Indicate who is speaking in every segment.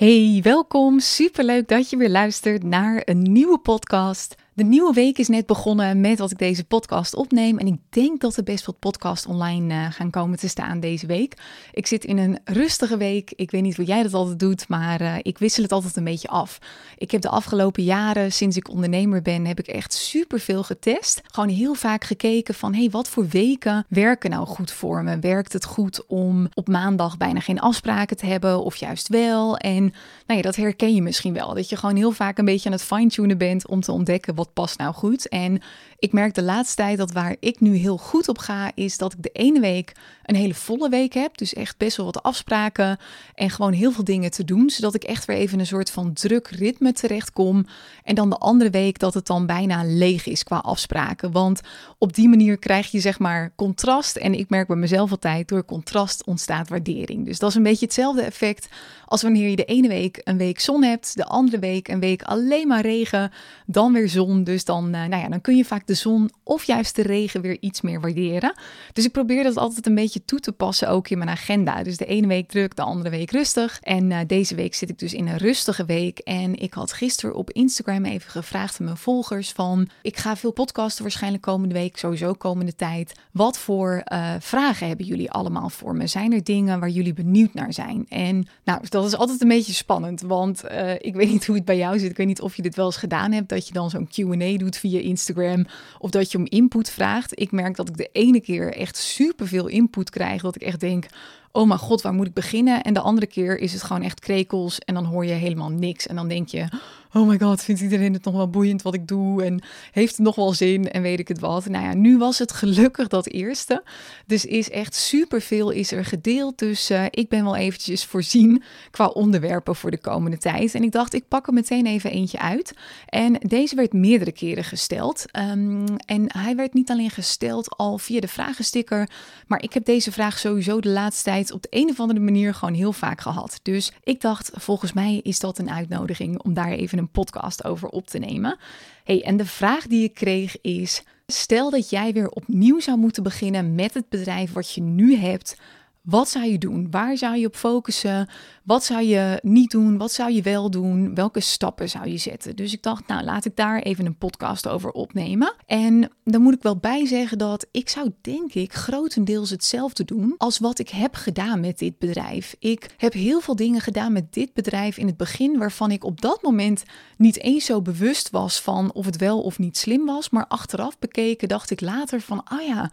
Speaker 1: Hey, welkom. Superleuk dat je weer luistert naar een nieuwe podcast. De nieuwe week is net begonnen met dat ik deze podcast opneem. En ik denk dat er best wat podcasts online uh, gaan komen te staan deze week. Ik zit in een rustige week. Ik weet niet hoe jij dat altijd doet, maar uh, ik wissel het altijd een beetje af. Ik heb de afgelopen jaren, sinds ik ondernemer ben, heb ik echt superveel getest. Gewoon heel vaak gekeken van, hey, wat voor weken werken nou goed voor me? Werkt het goed om op maandag bijna geen afspraken te hebben of juist wel? En nou ja, dat herken je misschien wel. Dat je gewoon heel vaak een beetje aan het fine-tunen bent om te ontdekken wat past nou goed. En ik merk de laatste tijd dat waar ik nu heel goed op ga, is dat ik de ene week een hele volle week heb. Dus echt best wel wat afspraken en gewoon heel veel dingen te doen. Zodat ik echt weer even een soort van druk ritme terechtkom. En dan de andere week dat het dan bijna leeg is qua afspraken. Want op die manier krijg je zeg maar contrast. En ik merk bij mezelf altijd, door contrast ontstaat waardering. Dus dat is een beetje hetzelfde effect als wanneer je de ene week een week zon hebt, de andere week een week alleen maar regen, dan weer zon. Dus dan, uh, nou ja, dan kun je vaak de zon of juist de regen weer iets meer waarderen. Dus ik probeer dat altijd een beetje toe te passen ook in mijn agenda. Dus de ene week druk, de andere week rustig. En uh, deze week zit ik dus in een rustige week. En ik had gisteren op Instagram even gevraagd aan mijn volgers van... ik ga veel podcasten waarschijnlijk komende week, sowieso komende tijd. Wat voor uh, vragen hebben jullie allemaal voor me? Zijn er dingen waar jullie benieuwd naar zijn? En nou, dat is altijd een beetje spannend, want uh, ik weet niet hoe het bij jou zit. Ik weet niet of je dit wel eens gedaan hebt, dat je dan zo'n Q&A doet via Instagram of dat je om input vraagt. Ik merk dat ik de ene keer echt superveel input krijg, dat ik echt denk, oh mijn god, waar moet ik beginnen? En de andere keer is het gewoon echt krekels en dan hoor je helemaal niks. En dan denk je, oh my god, vindt iedereen het nog wel boeiend wat ik doe? En heeft het nog wel zin? En weet ik het wat. Nou ja, nu was het gelukkig dat eerste. Dus is echt superveel is er gedeeld. Dus uh, ik ben wel eventjes voorzien qua onderwerpen voor de komende tijd. En ik dacht, ik pak er meteen even eentje uit. En deze werd meerdere keren gesteld. Um, en hij werd niet alleen gesteld al via de vragensticker. Maar ik heb deze vraag sowieso de laatste tijd op de een of andere manier gewoon heel vaak gehad. Dus ik dacht, volgens mij is dat een uitnodiging om daar even een podcast over op te nemen. Hey, en de vraag die ik kreeg is: stel dat jij weer opnieuw zou moeten beginnen met het bedrijf wat je nu hebt. Wat zou je doen? Waar zou je op focussen? Wat zou je niet doen? Wat zou je wel doen? Welke stappen zou je zetten? Dus ik dacht, nou laat ik daar even een podcast over opnemen. En dan moet ik wel bij zeggen dat ik zou denk ik grotendeels hetzelfde doen als wat ik heb gedaan met dit bedrijf. Ik heb heel veel dingen gedaan met dit bedrijf in het begin waarvan ik op dat moment niet eens zo bewust was van of het wel of niet slim was. Maar achteraf bekeken dacht ik later van, ah ja,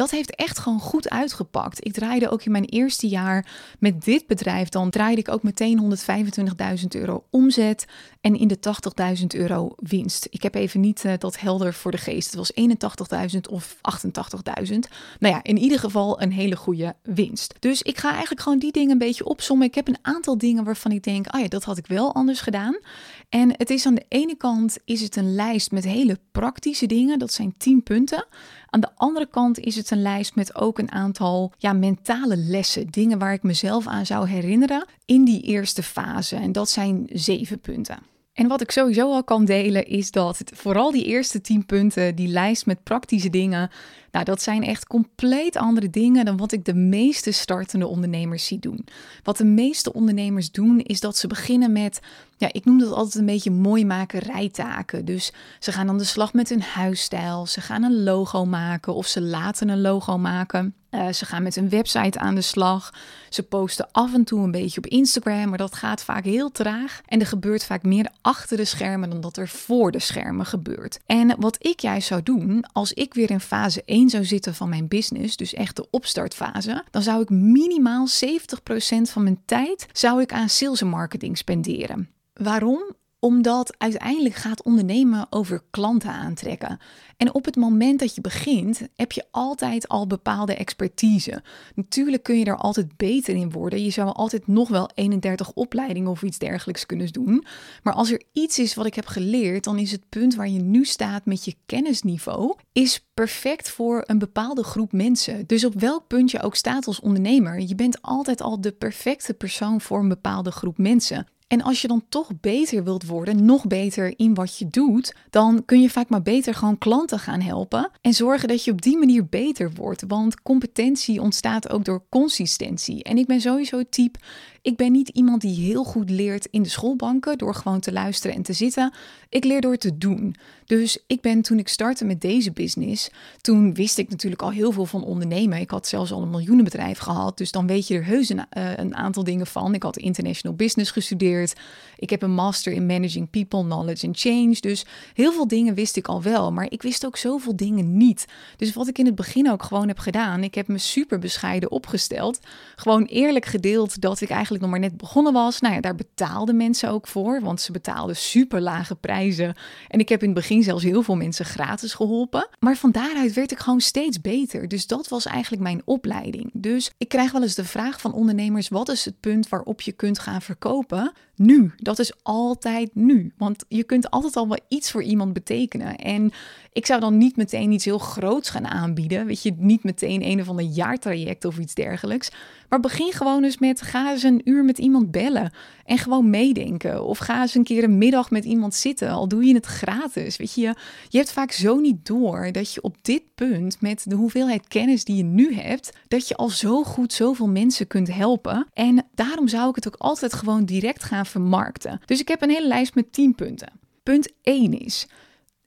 Speaker 1: dat heeft echt gewoon goed uitgepakt. Ik draaide ook in mijn eerste jaar met dit bedrijf, dan draaide ik ook meteen 125.000 euro omzet en in de 80.000 euro winst. Ik heb even niet uh, dat helder voor de geest. Het was 81.000 of 88.000. Nou ja, in ieder geval een hele goede winst. Dus ik ga eigenlijk gewoon die dingen een beetje opzommen. Ik heb een aantal dingen waarvan ik denk, oh ja, dat had ik wel anders gedaan. En het is aan de ene kant is het een lijst met hele praktische dingen. Dat zijn 10 punten. Aan de andere kant is het een lijst met ook een aantal ja, mentale lessen. Dingen waar ik mezelf aan zou herinneren in die eerste fase. En dat zijn zeven punten. En wat ik sowieso al kan delen is dat vooral die eerste 10 punten, die lijst met praktische dingen, nou, dat zijn echt compleet andere dingen dan wat ik de meeste startende ondernemers zie doen. Wat de meeste ondernemers doen, is dat ze beginnen met, ja, ik noem dat altijd een beetje mooi maken rijtaken. Dus ze gaan aan de slag met hun huisstijl, ze gaan een logo maken of ze laten een logo maken. Uh, ze gaan met een website aan de slag. Ze posten af en toe een beetje op Instagram, maar dat gaat vaak heel traag. En er gebeurt vaak meer achter de schermen dan dat er voor de schermen gebeurt. En wat ik juist zou doen, als ik weer in fase 1 zou zitten van mijn business, dus echt de opstartfase, dan zou ik minimaal 70% van mijn tijd zou ik aan sales en marketing spenderen. Waarom? Omdat uiteindelijk gaat ondernemen over klanten aantrekken. En op het moment dat je begint, heb je altijd al bepaalde expertise. Natuurlijk kun je er altijd beter in worden. Je zou altijd nog wel 31 opleidingen of iets dergelijks kunnen doen. Maar als er iets is wat ik heb geleerd, dan is het punt waar je nu staat met je kennisniveau, is perfect voor een bepaalde groep mensen. Dus op welk punt je ook staat als ondernemer, je bent altijd al de perfecte persoon voor een bepaalde groep mensen. En als je dan toch beter wilt worden, nog beter in wat je doet, dan kun je vaak maar beter gewoon klanten gaan helpen en zorgen dat je op die manier beter wordt. Want competentie ontstaat ook door consistentie. En ik ben sowieso het type ik ben niet iemand die heel goed leert in de schoolbanken door gewoon te luisteren en te zitten. Ik leer door te doen. Dus ik ben toen ik startte met deze business, toen wist ik natuurlijk al heel veel van ondernemen. Ik had zelfs al een miljoenenbedrijf gehad, dus dan weet je er heus een, uh, een aantal dingen van. Ik had international business gestudeerd. Ik heb een master in managing people, knowledge and change. Dus heel veel dingen wist ik al wel, maar ik wist ook zoveel dingen niet. Dus wat ik in het begin ook gewoon heb gedaan, ik heb me super bescheiden opgesteld. Gewoon eerlijk gedeeld dat ik eigenlijk nog maar net begonnen was. Nou ja, daar betaalden mensen ook voor, want ze betaalden super lage prijzen. En ik heb in het begin zelfs heel veel mensen gratis geholpen. Maar van daaruit werd ik gewoon steeds beter. Dus dat was eigenlijk mijn opleiding. Dus ik krijg wel eens de vraag van ondernemers: wat is het punt waarop je kunt gaan verkopen? Nu. Dat is altijd nu. Want je kunt altijd al wel iets voor iemand betekenen. En ik zou dan niet meteen iets heel groots gaan aanbieden. Weet je, niet meteen een of ander jaartraject of iets dergelijks. Maar begin gewoon eens met ga eens een uur met iemand bellen en gewoon meedenken. Of ga eens een keer een middag met iemand zitten, al doe je het gratis. Weet je, je hebt vaak zo niet door dat je op dit punt met de hoeveelheid kennis die je nu hebt, dat je al zo goed zoveel mensen kunt helpen. En daarom zou ik het ook altijd gewoon direct gaan vermarkten. Dus ik heb een hele lijst met 10 punten. Punt 1 is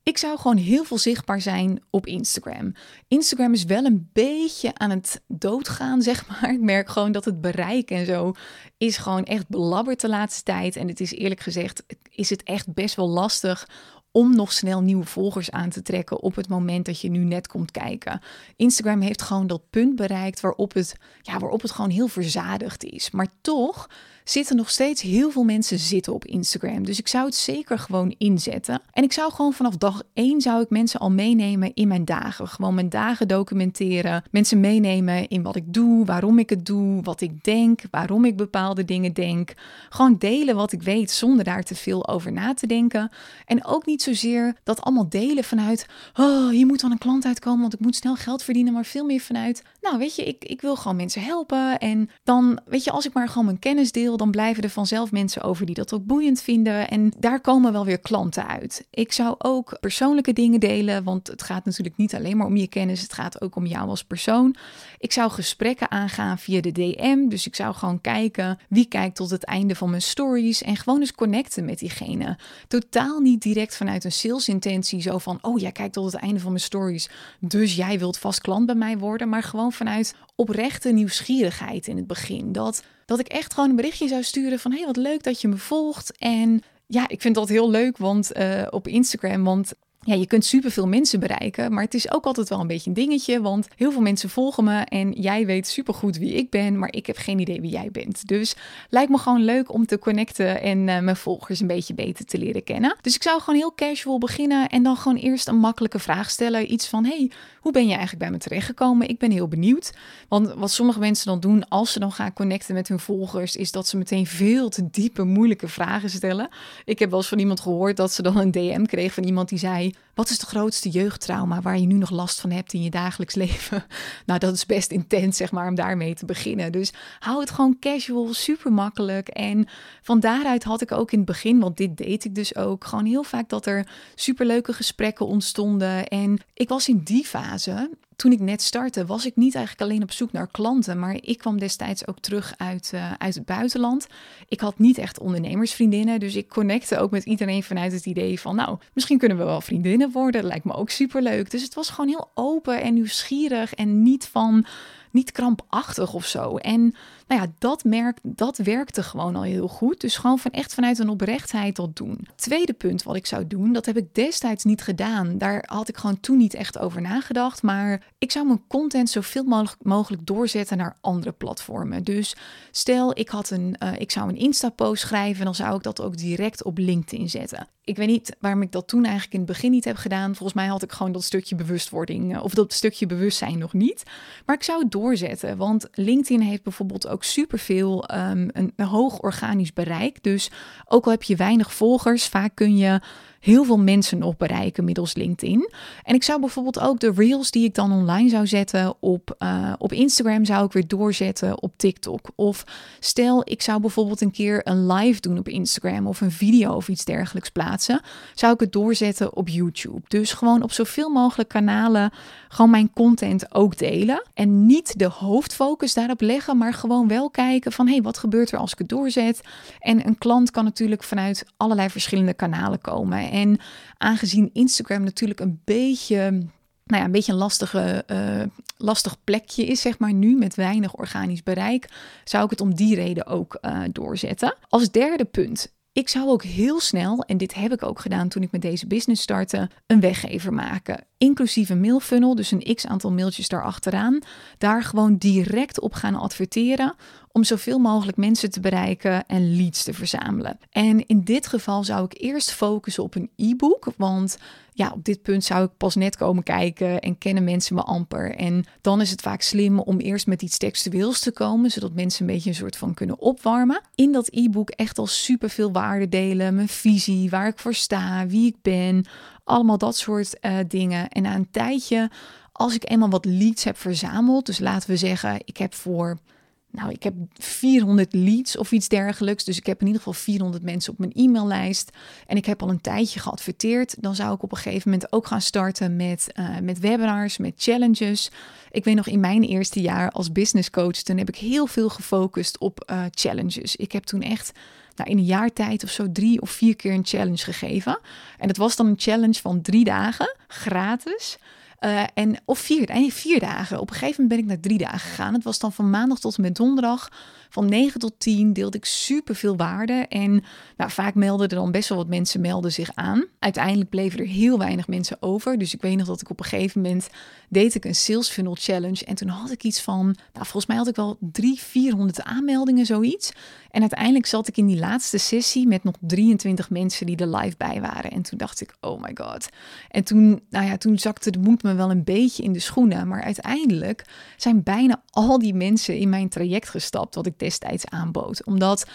Speaker 1: ik zou gewoon heel veel zichtbaar zijn op Instagram. Instagram is wel een beetje aan het doodgaan, zeg maar. Ik merk gewoon dat het bereik en zo is gewoon echt belabberd de laatste tijd. En het is eerlijk gezegd, is het echt best wel lastig om nog snel nieuwe volgers aan te trekken op het moment dat je nu net komt kijken. Instagram heeft gewoon dat punt bereikt waarop het, ja, waarop het gewoon heel verzadigd is. Maar toch zitten nog steeds heel veel mensen zitten op Instagram. Dus ik zou het zeker gewoon inzetten. En ik zou gewoon vanaf dag één zou ik mensen al meenemen in mijn dagen. Gewoon mijn dagen documenteren. Mensen meenemen in wat ik doe, waarom ik het doe, wat ik denk, waarom ik bepaalde dingen denk. Gewoon delen wat ik weet zonder daar te veel over na te denken. En ook niet zozeer dat allemaal delen vanuit, oh, hier moet dan een klant uitkomen, want ik moet snel geld verdienen, maar veel meer vanuit, nou weet je, ik, ik wil gewoon mensen helpen. En dan, weet je, als ik maar gewoon mijn kennis deel, dan blijven er vanzelf mensen over die dat ook boeiend vinden. En daar komen wel weer klanten uit. Ik zou ook persoonlijke dingen delen, want het gaat natuurlijk niet alleen maar om je kennis, het gaat ook om jou als persoon. Ik zou gesprekken aangaan via de DM, dus ik zou gewoon kijken wie kijkt tot het einde van mijn stories en gewoon eens connecten met diegene. Totaal niet direct vanuit een salesintentie, zo van, oh jij kijkt tot het einde van mijn stories, dus jij wilt vast klant bij mij worden, maar gewoon vanuit oprechte nieuwsgierigheid in het begin. Dat dat ik echt gewoon een berichtje zou sturen van... hey, wat leuk dat je me volgt. En ja, ik vind dat heel leuk want, uh, op Instagram, want ja, je kunt superveel mensen bereiken, maar het is ook altijd wel een beetje een dingetje, want heel veel mensen volgen me en jij weet supergoed wie ik ben, maar ik heb geen idee wie jij bent. Dus lijkt me gewoon leuk om te connecten en uh, mijn volgers een beetje beter te leren kennen. Dus ik zou gewoon heel casual beginnen en dan gewoon eerst een makkelijke vraag stellen. Iets van, hey, hoe ben je eigenlijk bij me terechtgekomen? Ik ben heel benieuwd. Want wat sommige mensen dan doen als ze dan gaan connecten met hun volgers, is dat ze meteen veel te diepe, moeilijke vragen stellen. Ik heb wel eens van iemand gehoord dat ze dan een DM kreeg van iemand die zei, wat is de grootste jeugdtrauma waar je nu nog last van hebt in je dagelijks leven? Nou, dat is best intens, zeg maar, om daarmee te beginnen. Dus hou het gewoon casual, super makkelijk. En van daaruit had ik ook in het begin, want dit deed ik dus ook, gewoon heel vaak dat er superleuke gesprekken ontstonden. En ik was in die fase toen ik net startte, was ik niet eigenlijk alleen op zoek naar klanten, maar ik kwam destijds ook terug uit, uh, uit het buitenland. Ik had niet echt ondernemersvriendinnen, dus ik connecte ook met iedereen vanuit het idee van, nou, misschien kunnen we wel vriendinnen worden. Dat lijkt me ook superleuk. Dus het was gewoon heel open en nieuwsgierig en niet van niet krampachtig of zo. En nou ja, dat, merk, dat werkte gewoon al heel goed. Dus gewoon van echt vanuit een oprechtheid dat doen. Tweede punt wat ik zou doen, dat heb ik destijds niet gedaan. Daar had ik gewoon toen niet echt over nagedacht. Maar ik zou mijn content zoveel mogelijk, doorzetten naar andere platformen. Dus stel, ik, had een, uh, ik zou een Insta-post schrijven, dan zou ik dat ook direct op LinkedIn zetten. Ik weet niet waarom ik dat toen eigenlijk in het begin niet heb gedaan. Volgens mij had ik gewoon dat stukje bewustwording eh, of dat stukje bewustzijn nog niet. Maar ik zou het doorzetten, want LinkedIn heeft bijvoorbeeld ook superveel um, een, een hoog organisch bereik. Dus ook al heb je weinig volgers, vaak kun je heel veel mensen nog bereiken middels LinkedIn. En ik zou bijvoorbeeld ook de reels die ik dan online zou zetten op, uh, op Instagram zou ik weer doorzetten op TikTok. Of stel ik zou bijvoorbeeld een keer een live doen op Instagram of een video of iets dergelijks plaatsen, zou ik het doorzetten op YouTube. Dus gewoon op zoveel mogelijk kanalen gewoon mijn content ook delen en niet de hoofdfocus daarop leggen, maar gewoon wel kijken van hé, hey, wat gebeurt er als ik het doorzet? En een klant kan natuurlijk vanuit allerlei verschillende kanalen komen. En aangezien Instagram natuurlijk een beetje nou ja, een beetje een lastige, uh, lastig plekje is, zeg maar nu, met weinig organisch bereik, zou ik het om die reden ook uh, doorzetten. Als derde punt. Ik zou ook heel snel, en dit heb ik ook gedaan toen ik met deze business startte, een weggever maken. Inclusief een mailfunnel, dus een x aantal mailtjes daarachteraan. Daar gewoon direct op gaan adverteren om zoveel mogelijk mensen te bereiken en leads te verzamelen. En in dit geval zou ik eerst focussen op een e-book, want ja, op dit punt zou ik pas net komen kijken en kennen mensen me amper. En dan is het vaak slim om eerst met iets textueels te komen, zodat mensen een beetje een soort van kunnen opwarmen. In dat e-book echt al super veel waarde delen, mijn visie, waar ik voor sta, wie ik ben, allemaal dat soort uh, dingen. En na een tijdje, als ik eenmaal wat leads heb verzameld, dus laten we zeggen, ik heb voor nou, ik heb 400 leads of iets dergelijks. Dus ik heb in ieder geval 400 mensen op mijn e-maillijst. En ik heb al een tijdje geadverteerd. Dan zou ik op een gegeven moment ook gaan starten met, uh, met webinars, met challenges. Ik weet nog in mijn eerste jaar als business coach, toen heb ik heel veel gefocust op uh, challenges. Ik heb toen echt nou, in een jaar tijd of zo drie of vier keer een challenge gegeven. En het was dan een challenge van drie dagen, gratis. Uh, en, of vier, nee, vier dagen. Op een gegeven moment ben ik naar drie dagen gegaan. Het was dan van maandag tot en met donderdag. Van 9 tot 10 deelde ik super veel waarde. En nou, vaak melden er dan best wel wat mensen melden zich aan. Uiteindelijk bleven er heel weinig mensen over. Dus ik weet nog dat ik op een gegeven moment deed ik een sales funnel challenge. En toen had ik iets van, nou, volgens mij had ik wel 300, 400 aanmeldingen, zoiets. En uiteindelijk zat ik in die laatste sessie met nog 23 mensen die er live bij waren. En toen dacht ik, oh my god. En toen, nou ja, toen zakte de moed me wel een beetje in de schoenen. Maar uiteindelijk zijn bijna al die mensen in mijn traject gestapt, wat ik destijds aanbood. Omdat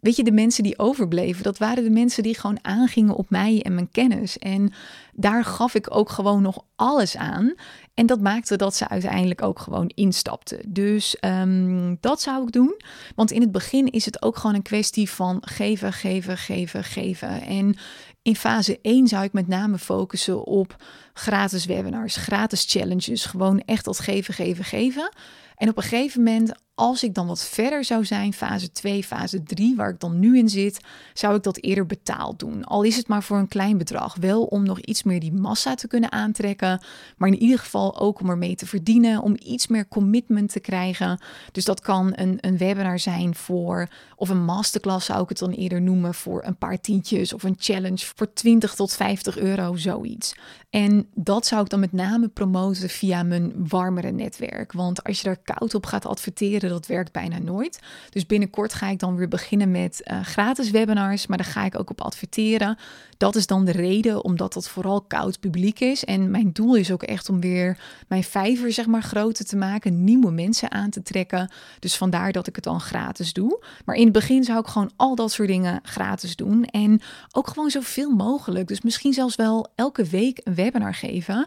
Speaker 1: weet je, de mensen die overbleven, dat waren de mensen die gewoon aangingen op mij en mijn kennis. En daar gaf ik ook gewoon nog alles aan. En dat maakte dat ze uiteindelijk ook gewoon instapten. Dus um, dat zou ik doen. Want in het begin is het ook gewoon een kwestie van geven, geven, geven, geven. En in fase 1 zou ik met name focussen op gratis webinars, gratis challenges. Gewoon echt dat geven, geven, geven. En op een gegeven moment, als ik dan wat verder zou zijn, fase 2, fase 3, waar ik dan nu in zit, zou ik dat eerder betaald doen. Al is het maar voor een klein bedrag. Wel om nog iets meer die massa te kunnen aantrekken, maar in ieder geval ook om ermee te verdienen, om iets meer commitment te krijgen. Dus dat kan een, een webinar zijn voor, of een masterclass zou ik het dan eerder noemen, voor een paar tientjes of een challenge voor 20 tot 50 euro, zoiets. En dat zou ik dan met name promoten via mijn warmere netwerk. Want als je daar koud op gaat adverteren, dat werkt bijna nooit. Dus binnenkort ga ik dan weer beginnen met uh, gratis webinars, maar daar ga ik ook op adverteren. Dat is dan de reden, omdat dat vooral koud publiek is. En mijn doel is ook echt om weer mijn vijver zeg maar groter te maken, nieuwe mensen aan te trekken. Dus vandaar dat ik het dan gratis doe. Maar in het begin zou ik gewoon al dat soort dingen gratis doen. En ook gewoon zoveel mogelijk. Dus misschien zelfs wel elke week een webinar geven.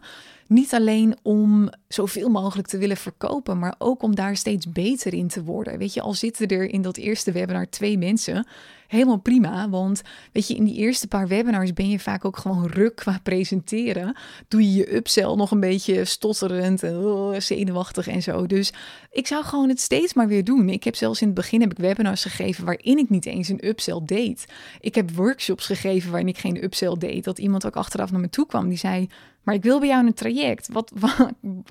Speaker 1: Niet alleen om zoveel mogelijk te willen verkopen, maar ook om daar steeds beter in te worden. Weet je, al zitten er in dat eerste webinar twee mensen, helemaal prima. Want weet je, in die eerste paar webinars ben je vaak ook gewoon ruk qua presenteren. Doe je je upsell nog een beetje stotterend en oh, zenuwachtig en zo. Dus ik zou gewoon het steeds maar weer doen. Ik heb zelfs in het begin heb ik webinars gegeven waarin ik niet eens een upsell deed. Ik heb workshops gegeven waarin ik geen upsell deed. Dat iemand ook achteraf naar me toe kwam die zei: maar ik wil bij jou een traject. Wat,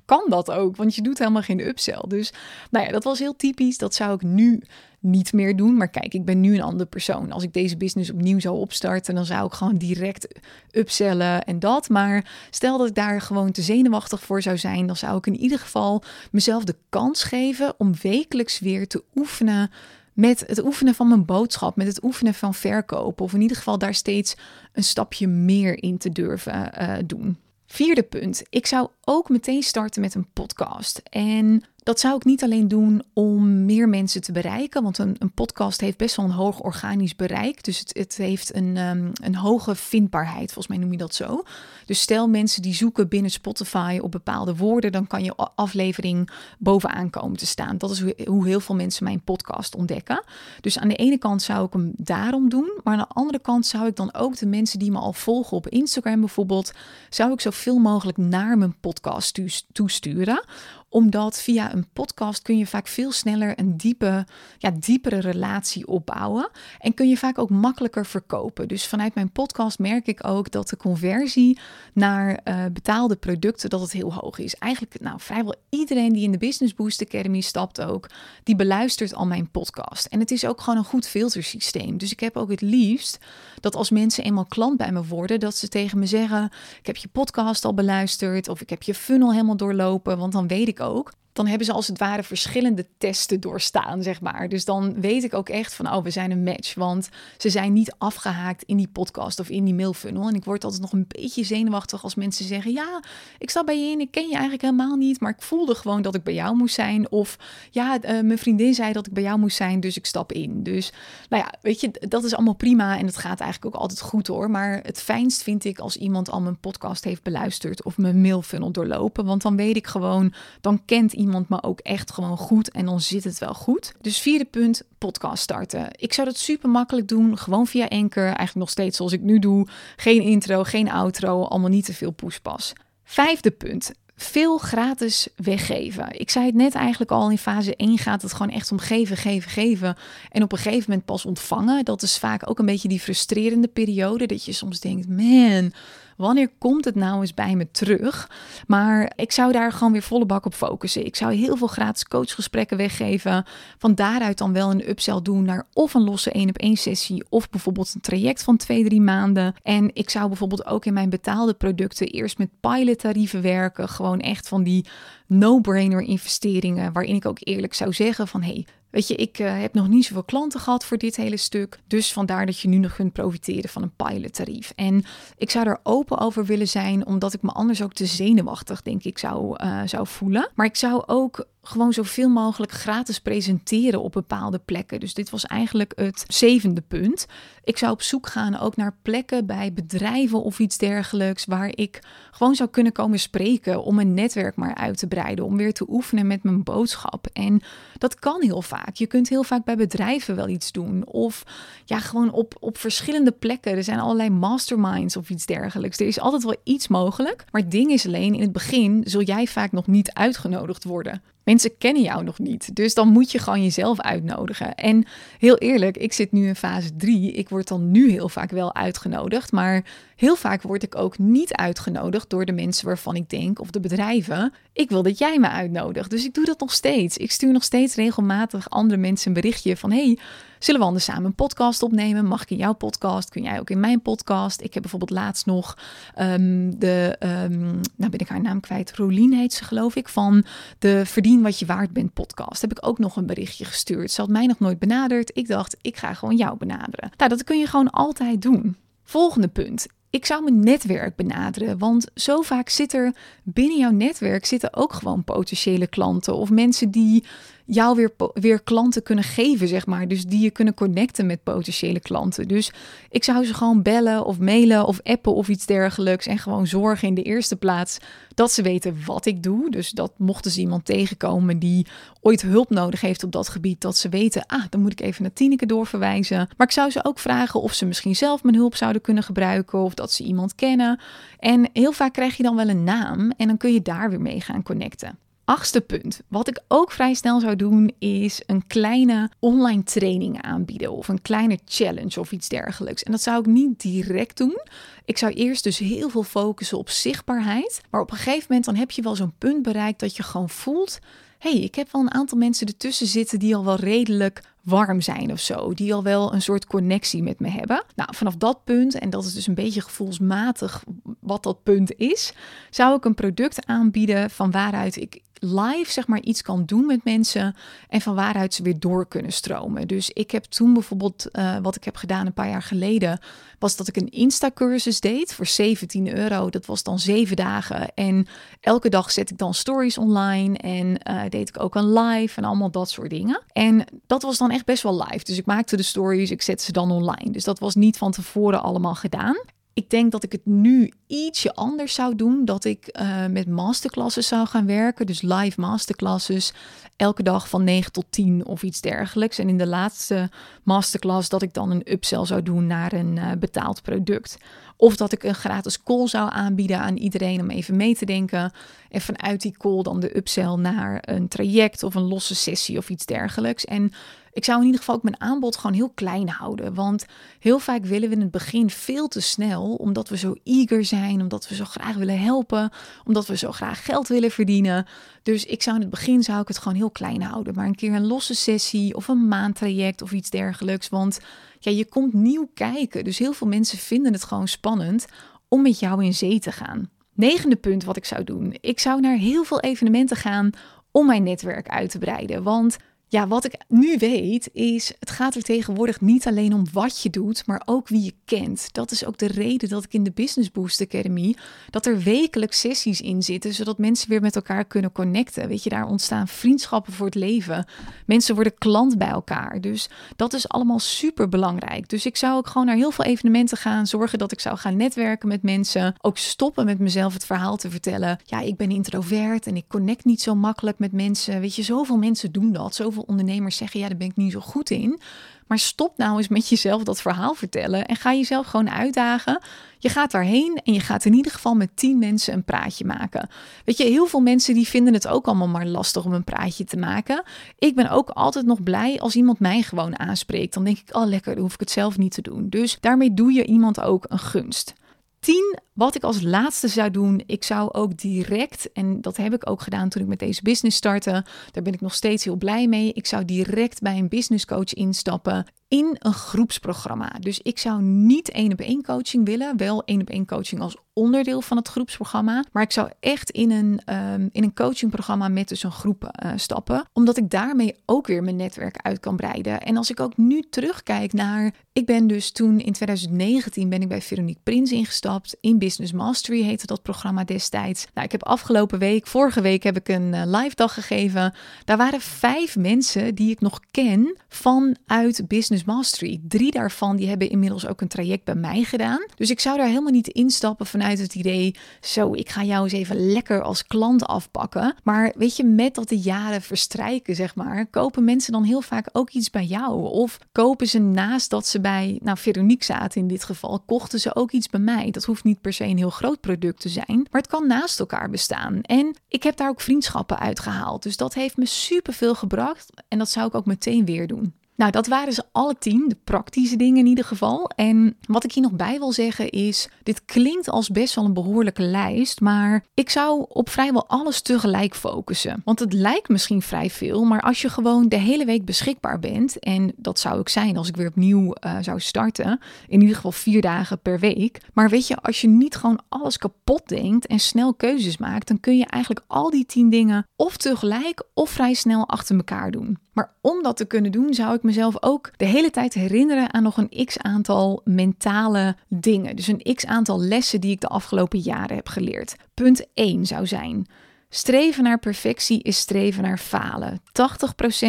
Speaker 1: kan dat ook? Want je doet helemaal geen upsell. Dus nou ja, dat was heel typisch. Dat zou ik nu niet meer doen. Maar kijk, ik ben nu een andere persoon. Als ik deze business opnieuw zou opstarten, dan zou ik gewoon direct upsellen en dat. Maar stel dat ik daar gewoon te zenuwachtig voor zou zijn, dan zou ik in ieder geval mezelf de kans geven om wekelijks weer te oefenen met het oefenen van mijn boodschap, met het oefenen van verkopen. Of in ieder geval daar steeds een stapje meer in te durven uh, doen. Vierde punt. Ik zou ook meteen starten met een podcast. En Dat zou ik niet alleen doen om meer mensen te bereiken, want een, een podcast heeft best wel een hoog organisch bereik. Dus het, het heeft een, um, een hoge vindbaarheid, volgens mij noem je dat zo. Dus stel mensen die zoeken binnen Spotify op bepaalde woorden, dan kan je aflevering bovenaan komen te staan. Dat is hoe, hoe heel veel mensen mijn podcast ontdekken. Dus aan de ene kant zou ik hem daarom doen, maar aan de andere kant zou ik dan ook de mensen die me al volgen op Instagram bijvoorbeeld, zou ik zoveel mogelijk naar mijn podcast toesturen omdat via een podcast kun je vaak veel sneller een diepe, ja, diepere relatie opbouwen. En kun je vaak ook makkelijker verkopen. Dus vanuit mijn podcast merk ik ook dat de conversie naar uh, betaalde producten dat het heel hoog is. Eigenlijk, nou, vrijwel iedereen die in de Business Boost Academy stapt ook, die beluistert al mijn podcast. En het is ook gewoon een goed filtersysteem. Dus ik heb ook het liefst dat als mensen eenmaal klant bij me worden, dat ze tegen me zeggen: Ik heb je podcast al beluisterd of ik heb je funnel helemaal doorlopen. Want dan weet ik ook dan hebben ze als het ware verschillende testen doorstaan, zeg maar. Dus dan weet ik ook echt van, oh, we zijn een match. Want ze zijn niet afgehaakt in die podcast of in die mailfunnel. En ik word altijd nog een beetje zenuwachtig als mensen zeggen, ja, ik sta bij je in, ik ken je eigenlijk helemaal niet, maar ik voelde gewoon dat ik bij jou moest zijn. Of ja, uh, mijn vriendin zei dat ik bij jou moest zijn, dus ik stap in. Dus nou ja, weet je, dat is allemaal prima en het gaat eigenlijk ook altijd goed hoor. Maar het fijnst vind ik als iemand al mijn podcast heeft beluisterd of mijn mailfunnel doorlopen. Want dan weet ik gewoon, dan kent iemand me ook echt gewoon goed en dan zit het wel goed. Dus vierde punt, podcast starten. Ik zou dat super makkelijk doen, gewoon via Anchor, eigenlijk nog steeds zoals ik nu doe. Geen intro, geen outro, allemaal niet te veel poespas. Vijfde punt, veel gratis weggeven. Ik zei het net eigenlijk al, in fase 1 gaat het gewoon echt om geven, geven, geven. En op een gegeven moment pas ontvangen. Dat is vaak ook een beetje die frustrerende periode. Dat je soms denkt, man, Wanneer komt het nou eens bij me terug? Maar ik zou daar gewoon weer volle bak op focussen. Ik zou heel veel gratis coachgesprekken weggeven. Van daaruit dan wel een upsell doen naar of een losse 1 op 1 sessie of bijvoorbeeld een traject van 2, 3 maanden. En ik zou bijvoorbeeld ook in mijn betaalde producten eerst met pilot tarieven werken. Gewoon echt van die no-brainer investeringen waarin ik ook eerlijk zou zeggen van hey, Weet je, ik uh, heb nog niet zoveel klanten gehad voor dit hele stuk. Dus vandaar dat je nu nog kunt profiteren van een pilottarief. En ik zou er open over willen zijn, omdat ik me anders ook te zenuwachtig, denk ik, zou, uh, zou voelen. Maar ik zou ook gewoon zoveel mogelijk gratis presenteren op bepaalde plekken. Dus dit was eigenlijk het zevende punt. Ik zou op zoek gaan ook naar plekken bij bedrijven of iets dergelijks waar ik gewoon zou kunnen komen spreken om mijn netwerk maar uit te breiden, om weer te oefenen met mijn boodschap. En dat kan heel vaak. Je kunt heel vaak bij bedrijven wel iets doen of ja, gewoon op, op verschillende plekken. Er zijn allerlei masterminds of iets dergelijks. Er is altijd wel iets mogelijk. Maar het ding is alleen, in het begin zul jij vaak nog niet uitgenodigd worden. Mensen kennen jou nog niet. Dus dan moet je gewoon jezelf uitnodigen. En heel eerlijk, ik zit nu in fase 3. Ik word dan nu heel vaak wel uitgenodigd. Maar heel vaak word ik ook niet uitgenodigd door de mensen waarvan ik denk, of de bedrijven, ik wil dat jij me uitnodigt. Dus ik doe dat nog steeds. Ik stuur nog steeds regelmatig andere mensen een berichtje van: hey, Zullen we anders samen een podcast opnemen? Mag ik in jouw podcast? Kun jij ook in mijn podcast? Ik heb bijvoorbeeld laatst nog um, de, um, nou ben ik haar naam kwijt, Rolien heet ze geloof ik, van de Verdien wat je waard bent podcast. Heb ik ook nog een berichtje gestuurd. Ze had mij nog nooit benaderd. Ik dacht, ik ga gewoon jou benaderen. Nou, dat kun je gewoon altijd doen. Volgende punt. Ik zou mijn netwerk benaderen, want zo vaak zit er binnen jouw netwerk zitten ook gewoon potentiële klanten of mensen die jou weer, weer klanten kunnen geven, zeg maar. Dus die je kunnen connecten met potentiële klanten. Dus ik zou ze gewoon bellen of mailen of appen of iets dergelijks. En gewoon zorgen in de eerste plaats dat ze weten wat ik doe. Dus dat mochten ze iemand tegenkomen die ooit hulp nodig heeft op dat gebied, dat ze weten, ah, dan moet ik even naar Tineke doorverwijzen. Maar ik zou ze ook vragen of ze misschien zelf mijn hulp zouden kunnen gebruiken of dat ze iemand kennen. En heel vaak krijg je dan wel een naam en dan kun je daar weer mee gaan connecten. Achtste punt. Wat ik ook vrij snel zou doen, is een kleine online training aanbieden. Of een kleine challenge of iets dergelijks. En dat zou ik niet direct doen. Ik zou eerst dus heel veel focussen op zichtbaarheid. Maar op een gegeven moment dan heb je wel zo'n punt bereikt dat je gewoon voelt hey, ik heb wel een aantal mensen ertussen zitten die al wel redelijk warm zijn of zo. Die al wel een soort connectie met me hebben. Nou, vanaf dat punt, en dat is dus een beetje gevoelsmatig wat dat punt is, zou ik een product aanbieden van waaruit ik live zeg maar iets kan doen met mensen en van waaruit ze weer door kunnen stromen. Dus ik heb toen bijvoorbeeld, uh, wat ik heb gedaan een paar jaar geleden, was dat ik een Insta-cursus deed voor 17 euro. Dat was dan zeven dagen en elke dag zet ik dan stories online en uh, deed ik ook een live en allemaal dat soort dingen. En dat was dan echt best wel live. Dus ik maakte de stories, ik zette ze dan online. Dus dat was niet van tevoren allemaal gedaan. Ik denk dat ik het nu ietsje anders zou doen. Dat ik uh, met masterclasses zou gaan werken. Dus live masterclasses. Elke dag van 9 tot 10 of iets dergelijks. En in de laatste masterclass dat ik dan een upsell zou doen naar een uh, betaald product. Of dat ik een gratis call zou aanbieden aan iedereen om even mee te denken. En vanuit die call dan de upsell naar een traject of een losse sessie of iets dergelijks. En ik zou in ieder geval ook mijn aanbod gewoon heel klein houden. Want heel vaak willen we in het begin veel te snel, omdat we zo eager zijn, omdat we zo graag willen helpen, omdat we zo graag geld willen verdienen. Dus ik zou in het begin zou ik het gewoon heel klein houden. Maar een keer een losse sessie of een maandtraject of iets dergelijks. Want ja, je komt nieuw kijken. Dus heel veel mensen vinden het gewoon spannend om met jou in zee te gaan. Negende punt wat ik zou doen. Ik zou naar heel veel evenementen gaan om mijn netwerk uit te breiden. Want ja, wat ik nu weet is, het gaat er tegenwoordig niet alleen om wat je doet, maar ook wie je kent. Dat is ook de reden dat ik in de Business Boost Academy, dat er wekelijks sessies in zitten, zodat mensen weer met elkaar kunnen connecten. Weet je, daar ontstaan vriendschappen voor het leven. Mensen worden klant bij elkaar. Dus dat is allemaal super belangrijk. Dus ik zou ook gewoon naar heel veel evenementen gaan, zorgen dat ik zou gaan netwerken met mensen. Ook stoppen met mezelf het verhaal te vertellen. Ja, ik ben introvert en ik connect niet zo makkelijk met mensen. Weet je, zoveel mensen doen dat. Zoveel ondernemers zeggen, ja, daar ben ik niet zo goed in. Maar stop nou eens met jezelf dat verhaal vertellen en ga jezelf gewoon uitdagen. Je gaat daarheen en je gaat in ieder geval met tien mensen een praatje maken. Weet je, heel veel mensen die vinden het ook allemaal maar lastig om een praatje te maken. Ik ben ook altijd nog blij als iemand mij gewoon aanspreekt. Dan denk ik, oh lekker, dan hoef ik het zelf niet te doen. Dus daarmee doe je iemand ook een gunst. 10. Wat ik als laatste zou doen, ik zou ook direct, en dat heb ik ook gedaan toen ik met deze business startte, daar ben ik nog steeds heel blij mee. Ik zou direct bij een business coach instappen in een groepsprogramma. Dus ik zou niet één op één coaching willen, wel één op één coaching als onderdeel van het groepsprogramma. Maar ik zou echt in een, um, in een coachingprogramma met dus een groep uh, stappen. Omdat ik daarmee ook weer mijn netwerk uit kan breiden. En als ik ook nu terugkijk naar. Ik ben dus toen in 2019 ben ik bij Veronique Prins ingestapt. In Business Mastery heette dat programma destijds. Nou, ik heb afgelopen week, vorige week heb ik een uh, live dag gegeven. Daar waren vijf mensen die ik nog ken vanuit Business Mastery. Drie daarvan die hebben inmiddels ook een traject bij mij gedaan. Dus ik zou daar helemaal niet instappen vanuit het idee, zo, ik ga jou eens even lekker als klant afpakken. Maar weet je, met dat de jaren verstrijken, zeg maar, kopen mensen dan heel vaak ook iets bij jou. Of kopen ze naast dat ze bij, nou, Veronique zaten in dit geval, kochten ze ook iets bij mij. Dat hoeft niet per se een heel groot product te zijn, maar het kan naast elkaar bestaan. En ik heb daar ook vriendschappen uitgehaald. Dus dat heeft me superveel gebracht en dat zou ik ook meteen weer doen. Nou, dat waren ze alle tien, de praktische dingen in ieder geval. En wat ik hier nog bij wil zeggen is, dit klinkt als best wel een behoorlijke lijst, maar ik zou op vrijwel alles tegelijk focussen. Want het lijkt misschien vrij veel, maar als je gewoon de hele week beschikbaar bent, en dat zou ik zijn als ik weer opnieuw uh, zou starten, in ieder geval vier dagen per week. Maar weet je, als je niet gewoon alles kapot denkt en snel keuzes maakt, dan kun je eigenlijk al die tien dingen of tegelijk of vrij snel achter elkaar doen. Maar om dat te kunnen doen, zou ik mezelf ook de hele tijd herinneren aan nog een x aantal mentale dingen. Dus een x aantal lessen die ik de afgelopen jaren heb geleerd. Punt 1 zou zijn. Streven naar perfectie is streven naar falen. 80%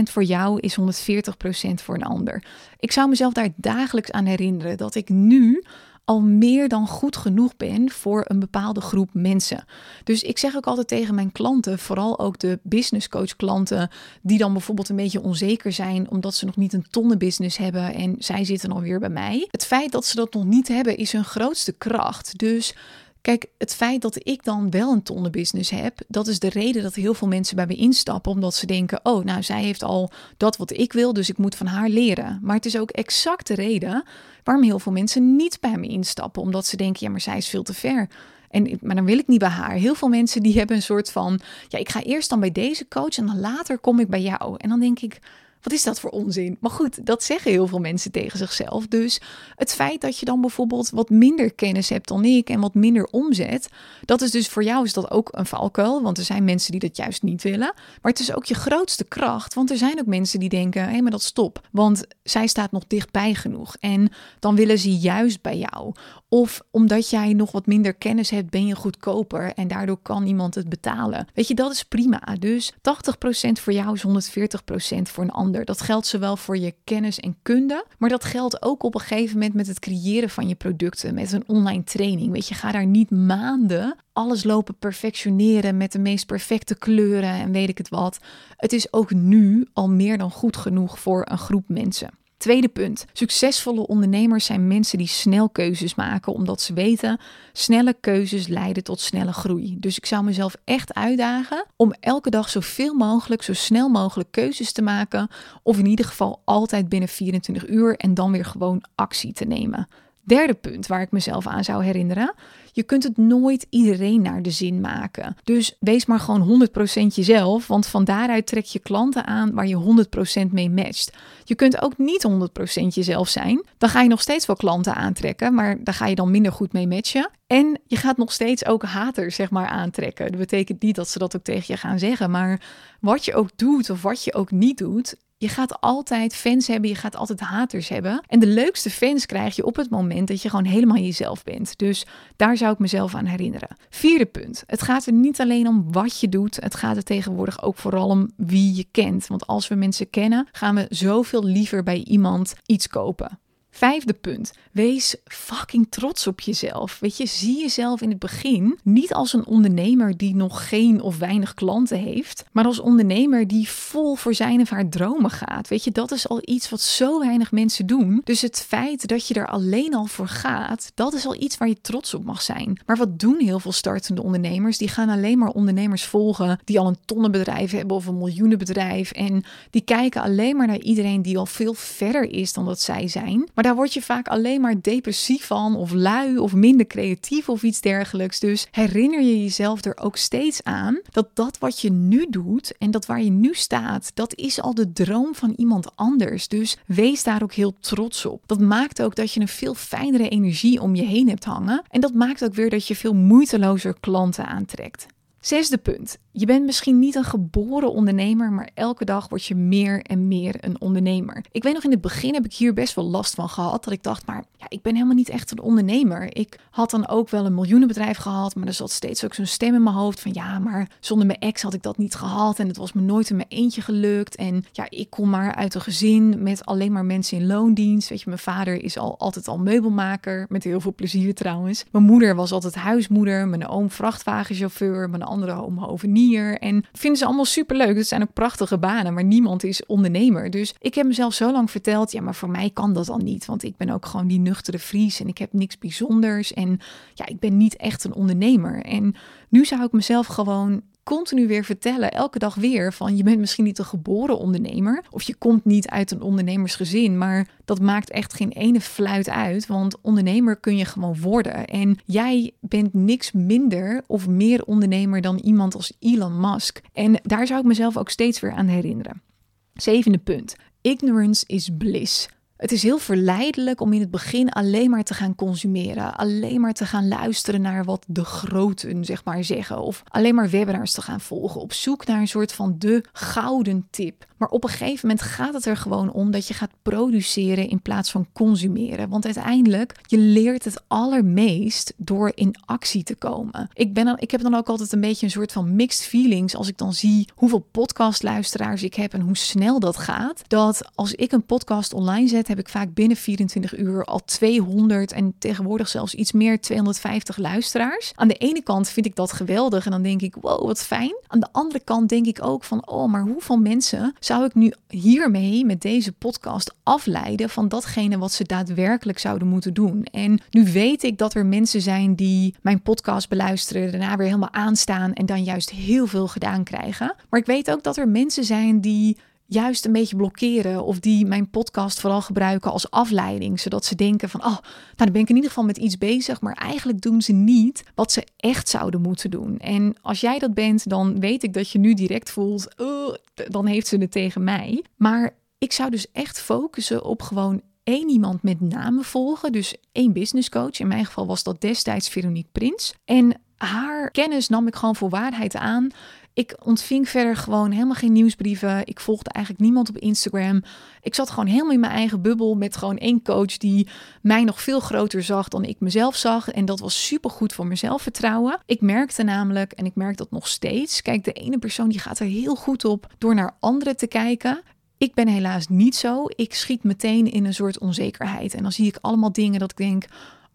Speaker 1: voor jou is 140% voor een ander. Ik zou mezelf daar dagelijks aan herinneren dat ik nu al meer dan goed genoeg ben voor een bepaalde groep mensen. Dus ik zeg ook altijd tegen mijn klanten, vooral ook de business coach klanten, die dan bijvoorbeeld een beetje onzeker zijn omdat ze nog niet een tonnenbusiness hebben en zij zitten alweer bij mij. Het feit dat ze dat nog niet hebben is hun grootste kracht. Dus Kijk, het feit dat ik dan wel een tonnenbusiness heb, dat is de reden dat heel veel mensen bij me instappen, omdat ze denken: oh, nou, zij heeft al dat wat ik wil, dus ik moet van haar leren. Maar het is ook exact de reden waarom heel veel mensen niet bij me instappen, omdat ze denken: ja, maar zij is veel te ver. En, maar dan wil ik niet bij haar. Heel veel mensen die hebben een soort van: ja, ik ga eerst dan bij deze coach en dan later kom ik bij jou. En dan denk ik: Wat is dat voor onzin? Maar goed, dat zeggen heel veel mensen tegen zichzelf. Dus het feit dat je dan bijvoorbeeld wat minder kennis hebt dan ik en wat minder omzet, dat is dus voor jou is dat ook een valkuil, want er zijn mensen die dat juist niet willen. Maar het is ook je grootste kracht, want er zijn ook mensen die denken, hé, maar dat stop, want zij staat nog dichtbij genoeg en dan willen ze juist bij jou. Of omdat jij nog wat minder kennis hebt, ben je goedkoper en daardoor kan iemand het betalen. Weet je, dat is prima. Dus 80% voor jou is 140% voor een ander. Dat geldt zowel voor je kennis en kunde, maar dat geldt ook op een gegeven moment met het creëren van je producten, met een online training. Weet je, ga daar niet maanden alles lopen perfectioneren met de meest perfecte kleuren en weet ik het wat. Het is ook nu al meer dan goed genoeg voor een groep mensen. Tweede punt. Succesvolle ondernemers zijn mensen die snel keuzes maken, omdat ze weten, snelle keuzes leiden tot snelle groei. Dus ik zou mezelf echt uitdagen om elke dag zoveel mogelijk, zo snel mogelijk keuzes te maken. Of in ieder geval altijd binnen 24 uur en dan weer gewoon actie te nemen. Derde punt waar ik mezelf aan zou herinneren. Je kunt het nooit iedereen naar de zin maken. Dus wees maar gewoon 100% jezelf, want van daaruit trek je klanten aan waar je 100% mee matcht. Je kunt ook niet 100% jezelf zijn. Dan ga je nog steeds wel klanten aantrekken, maar daar ga je dan minder goed mee matchen. En je gaat nog steeds ook haters zeg maar aantrekken. Dat betekent niet dat ze dat ook tegen je gaan zeggen, maar wat je ook doet of wat je ook niet doet, je gaat altijd fans hebben, je gaat altijd haters hebben. En de leukste fans krijg je op het moment dat je gewoon helemaal jezelf bent. Dus daar zou ik mezelf aan herinneren. Vierde punt. Het gaat er niet alleen om wat je doet. Het gaat er tegenwoordig ook vooral om wie je kent. Want als we mensen kennen, gaan we zoveel liever bij iemand iets kopen. Vijfde punt. Wees fucking trots op jezelf. Weet je, zie jezelf in het begin niet als een ondernemer die nog geen of weinig klanten heeft, maar als ondernemer die vol voor zijn of haar dromen gaat. Weet je, dat is al iets wat zo weinig mensen doen. Dus het feit dat je er alleen al voor gaat, dat is al iets waar je trots op mag zijn. Maar wat doen heel veel startende ondernemers? Die gaan alleen maar ondernemers volgen die al een tonnenbedrijf hebben of een miljoenenbedrijf. En die kijken alleen maar naar iedereen die al veel verder is dan dat zij zijn. Maar daar word je vaak alleen maar depressief van, of lui, of minder creatief of iets dergelijks. Dus herinner je jezelf er ook steeds aan dat dat wat je nu doet en dat waar je nu staat, dat is al de droom van iemand anders. Dus wees daar ook heel trots op. Dat maakt ook dat je een veel fijnere energie om je heen hebt hangen. En dat maakt ook weer dat je veel moeitelozer klanten aantrekt. Zesde punt. Je bent misschien niet een geboren ondernemer, maar elke dag word je meer en meer een ondernemer. Ik weet nog in het begin heb ik hier best wel last van gehad. Dat ik dacht, maar ja, ik ben helemaal niet echt een ondernemer. Ik had dan ook wel een miljoenenbedrijf gehad, maar er zat steeds ook zo'n stem in mijn hoofd van ja, maar zonder mijn ex had ik dat niet gehad. En het was me nooit in mijn eentje gelukt. En ja, ik kom maar uit een gezin met alleen maar mensen in loondienst. Weet je, mijn vader is al altijd al meubelmaker, met heel veel plezier trouwens. Mijn moeder was altijd huismoeder, mijn oom vrachtwagenchauffeur, mijn andere oom hovenier en vinden ze allemaal superleuk. Het zijn ook prachtige banen, maar niemand is ondernemer. Dus ik heb mezelf zo lang verteld, ja, maar voor mij kan dat al niet. Want ik ben ook gewoon die nuchtere Fries en ik heb niks bijzonders. En ja, ik ben niet echt een ondernemer. En nu zou ik mezelf gewoon continu weer vertellen, elke dag weer, van je bent misschien niet een geboren ondernemer of je komt niet uit een ondernemersgezin, maar dat maakt echt geen ene fluit uit, want ondernemer kun je gewoon worden. En jij bent niks minder of meer ondernemer dan iemand als Elon Musk. En daar zou ik mezelf ook steeds weer aan herinneren. Zevende punt. Ignorance is bliss. Het is heel verleidelijk om in het begin alleen maar te gaan consumeren. Alleen maar te gaan luisteren naar wat de groten, zeg maar, zeggen. Of alleen maar webinars te gaan volgen. Op zoek naar een soort van de gouden tip. Maar op een gegeven moment gaat het er gewoon om dat je gaat produceren in plaats van consumeren. Want uiteindelijk, je leert het allermeest door in actie te komen. Ik, ben dan, ik heb dan ook altijd een beetje een soort van mixed feelings als ik dan zie hoeveel podcastluisteraars ik heb en hoe snel dat gaat. Dat als ik een podcast online zet, heb ik vaak binnen 24 uur al 200 en tegenwoordig zelfs iets meer 250 luisteraars. Aan de ene kant vind ik dat geweldig en dan denk ik, wow, wat fijn. Aan de andere kant denk ik ook van, oh, maar hoeveel mensen zou ik nu hiermee met deze podcast afleiden van datgene wat ze daadwerkelijk zouden moeten doen? En nu weet ik dat er mensen zijn die mijn podcast beluisteren, daarna weer helemaal aanstaan en dan juist heel veel gedaan krijgen. Maar ik weet ook dat er mensen zijn die juist een beetje blokkeren of die mijn podcast vooral gebruiken als afleiding, zodat ze denken van, oh, nou dan ben ik in ieder geval met iets bezig, maar eigenlijk doen ze niet wat ze echt zouden moeten doen. En als jij dat bent, dan weet ik dat je nu direct voelt, oh, dan heeft ze het tegen mij. Maar ik zou dus echt focussen op gewoon één iemand met name volgen. Dus één business coach. In mijn geval was dat destijds Veronique Prins. En haar kennis nam ik gewoon voor waarheid aan. Ik ontving verder gewoon helemaal geen nieuwsbrieven. Ik volgde eigenlijk niemand op Instagram. Ik zat gewoon helemaal in mijn eigen bubbel met gewoon één coach die mij nog veel groter zag dan ik mezelf zag. En dat was super goed voor mijn zelfvertrouwen. Ik merkte namelijk, en ik merk dat nog steeds, kijk, de ene persoon die gaat er heel goed op door naar anderen te kijken. Ik ben helaas niet zo. Ik schiet meteen in een soort onzekerheid. En dan zie ik allemaal dingen dat ik denk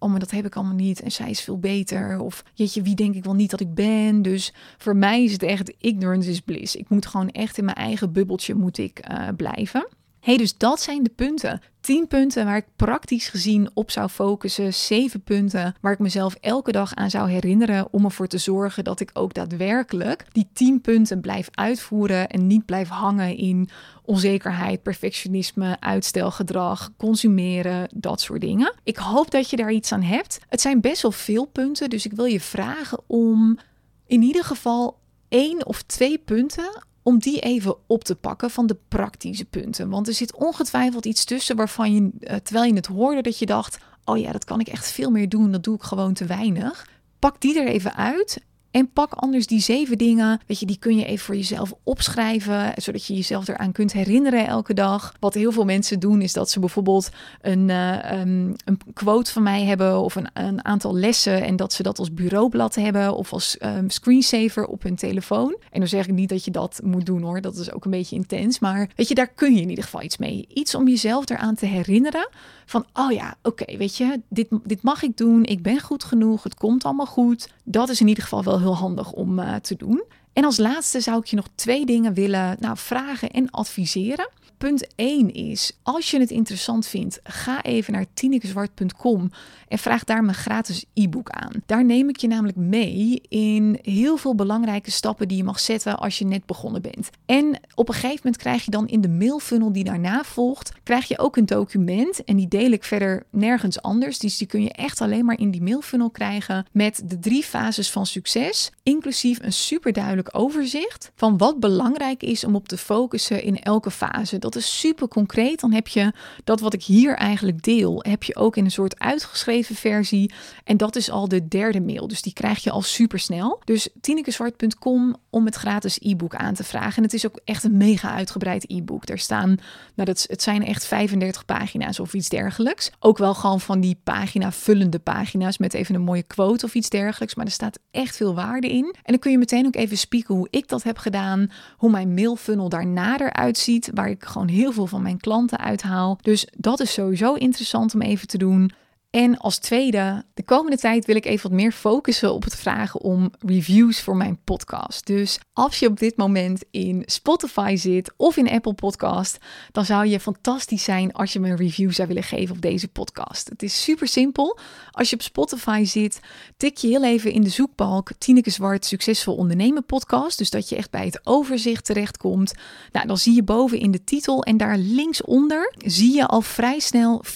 Speaker 1: oh, maar dat heb ik allemaal niet en zij is veel beter. Of jeetje, wie denk ik wel niet dat ik ben? Dus voor mij is het echt ignorance is bliss. Ik moet gewoon echt in mijn eigen bubbeltje moet ik, uh, blijven. Hey, dus dat zijn de punten. 10 punten waar ik praktisch gezien op zou focussen. 7 punten waar ik mezelf elke dag aan zou herinneren om ervoor te zorgen dat ik ook daadwerkelijk die 10 punten blijf uitvoeren en niet blijf hangen in onzekerheid, perfectionisme, uitstelgedrag, consumeren, dat soort dingen. Ik hoop dat je daar iets aan hebt. Het zijn best wel veel punten, dus ik wil je vragen om in ieder geval één of twee punten om die even op te pakken van de praktische punten. Want er zit ongetwijfeld iets tussen waarvan je, eh, terwijl je het hoorde, dat je dacht: oh ja, dat kan ik echt veel meer doen, dat doe ik gewoon te weinig. Pak die er even uit en pak anders die zeven dingen. Weet je, die kun je even voor jezelf opschrijven. Zodat je jezelf eraan kunt herinneren elke dag. Wat heel veel mensen doen, is dat ze bijvoorbeeld een, uh, een quote van mij hebben. Of een, een, aantal lessen. En dat ze dat als bureaublad hebben. Of als um, screensaver op hun telefoon. En dan zeg ik niet dat je dat moet doen hoor. Dat is ook een beetje intens. Maar weet je, daar kun je in ieder geval iets mee. Iets om jezelf eraan te herinneren. Van, oh ja, oké, weet je, dit, dit mag ik doen. Ik ben goed genoeg. Het komt allemaal goed. Dat is in ieder geval wel handig om uh, te doen. En als laatste zou ik je nog twee dingen willen nou, vragen en adviseren. Punt 1 is, als je het interessant vindt, ga even naar tinekezwart.com en vraag daar mijn gratis e-book aan. Daar neem ik je namelijk mee in heel veel belangrijke stappen die je mag zetten als je net begonnen bent. En op een gegeven moment krijg je dan in de mailfunnel die daarna volgt, krijg je ook een document en die deel ik verder nergens anders. Dus die kun je echt alleen maar in die mailfunnel krijgen met de drie fases van succes, inclusief een super duidelijk overzicht van wat belangrijk is om op te focussen in elke fase. Dat is super concreet. Dan heb je dat wat ik hier eigenlijk deel, heb je ook in een soort uitgeschreven versie. En dat is al de derde mail. Dus die krijg je al super snel. Dus tinekezwart.com om het gratis e-book aan te vragen. En het is ook echt een mega uitgebreid e-book. Daar staan, nou dat, het zijn echt 35 pagina's of iets dergelijks. Ook wel gewoon van die pagina vullende pagina's met even een mooie quote of iets dergelijks. Maar er staat echt veel waarde in. En dan kun je meteen ook even spieken hoe ik dat heb gedaan. Hoe mijn mailfunnel daarna eruit ziet. Waar ik gewoon heel veel van mijn klanten uithaal. Dus dat is sowieso interessant om even te doen. En als tweede, de komende tijd wil ik even wat meer focussen op het vragen om reviews voor mijn podcast. Dus als je op dit moment in Spotify zit of in Apple Podcast, dan zou je fantastisch zijn als je me een review zou willen geven op deze podcast. Het is super simpel. Als je op Spotify zit, tik je heel even in de zoekbalk Tineke Zwart Succesvol Ondernemen podcast. Dus dat je echt bij het overzicht terechtkomt. Nou, dan zie je boven in de titel en daar linksonder zie je al vrij snel 4,9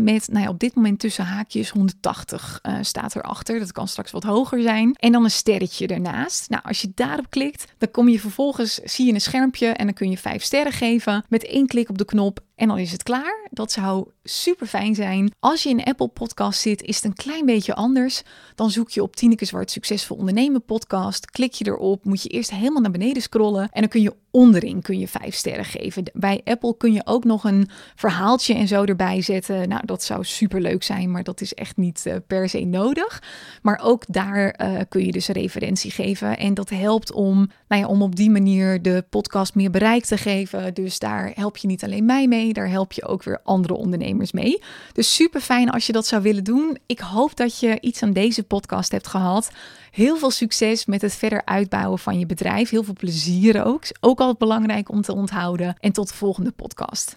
Speaker 1: met, nou ja, op moment tussen haakjes 180 uh, eh, staat erachter. Dat kan straks wat hoger zijn. En dan een sterretje ernaast. Nou, als je daarop klikt, dan kom je vervolgens, zie je een schermpje en dan kun je vijf sterren geven met één klik op de knop en dan is het klaar. Dat zou super fijn zijn. Als je in Apple Podcast zit, is het een klein beetje anders. Dan zoek je op Tineke Zwart Succesvol Ondernemen podcast. Klik je erop, moet je eerst helemaal naar beneden scrollen. En dan kun je onderin kun je vijf sterren geven. Bij Apple kun je ook nog een verhaaltje en zo erbij zetten. Nou, dat zou super leuk zijn, maar dat is echt niet uh, per se nodig. Maar ook daar uh, kun je dus een referentie geven. En dat helpt om, nou ja, om op die manier de podcast meer bereik te geven. Dus daar help je niet alleen mij mee daar help je ook weer andere ondernemers mee. Dus super fijn als je dat zou willen doen. Ik hoop dat je iets aan deze podcast hebt gehad. Heel veel succes met het verder uitbouwen van je bedrijf. Heel veel plezier ook. Ook altijd belangrijk om te onthouden. En tot de volgende podcast.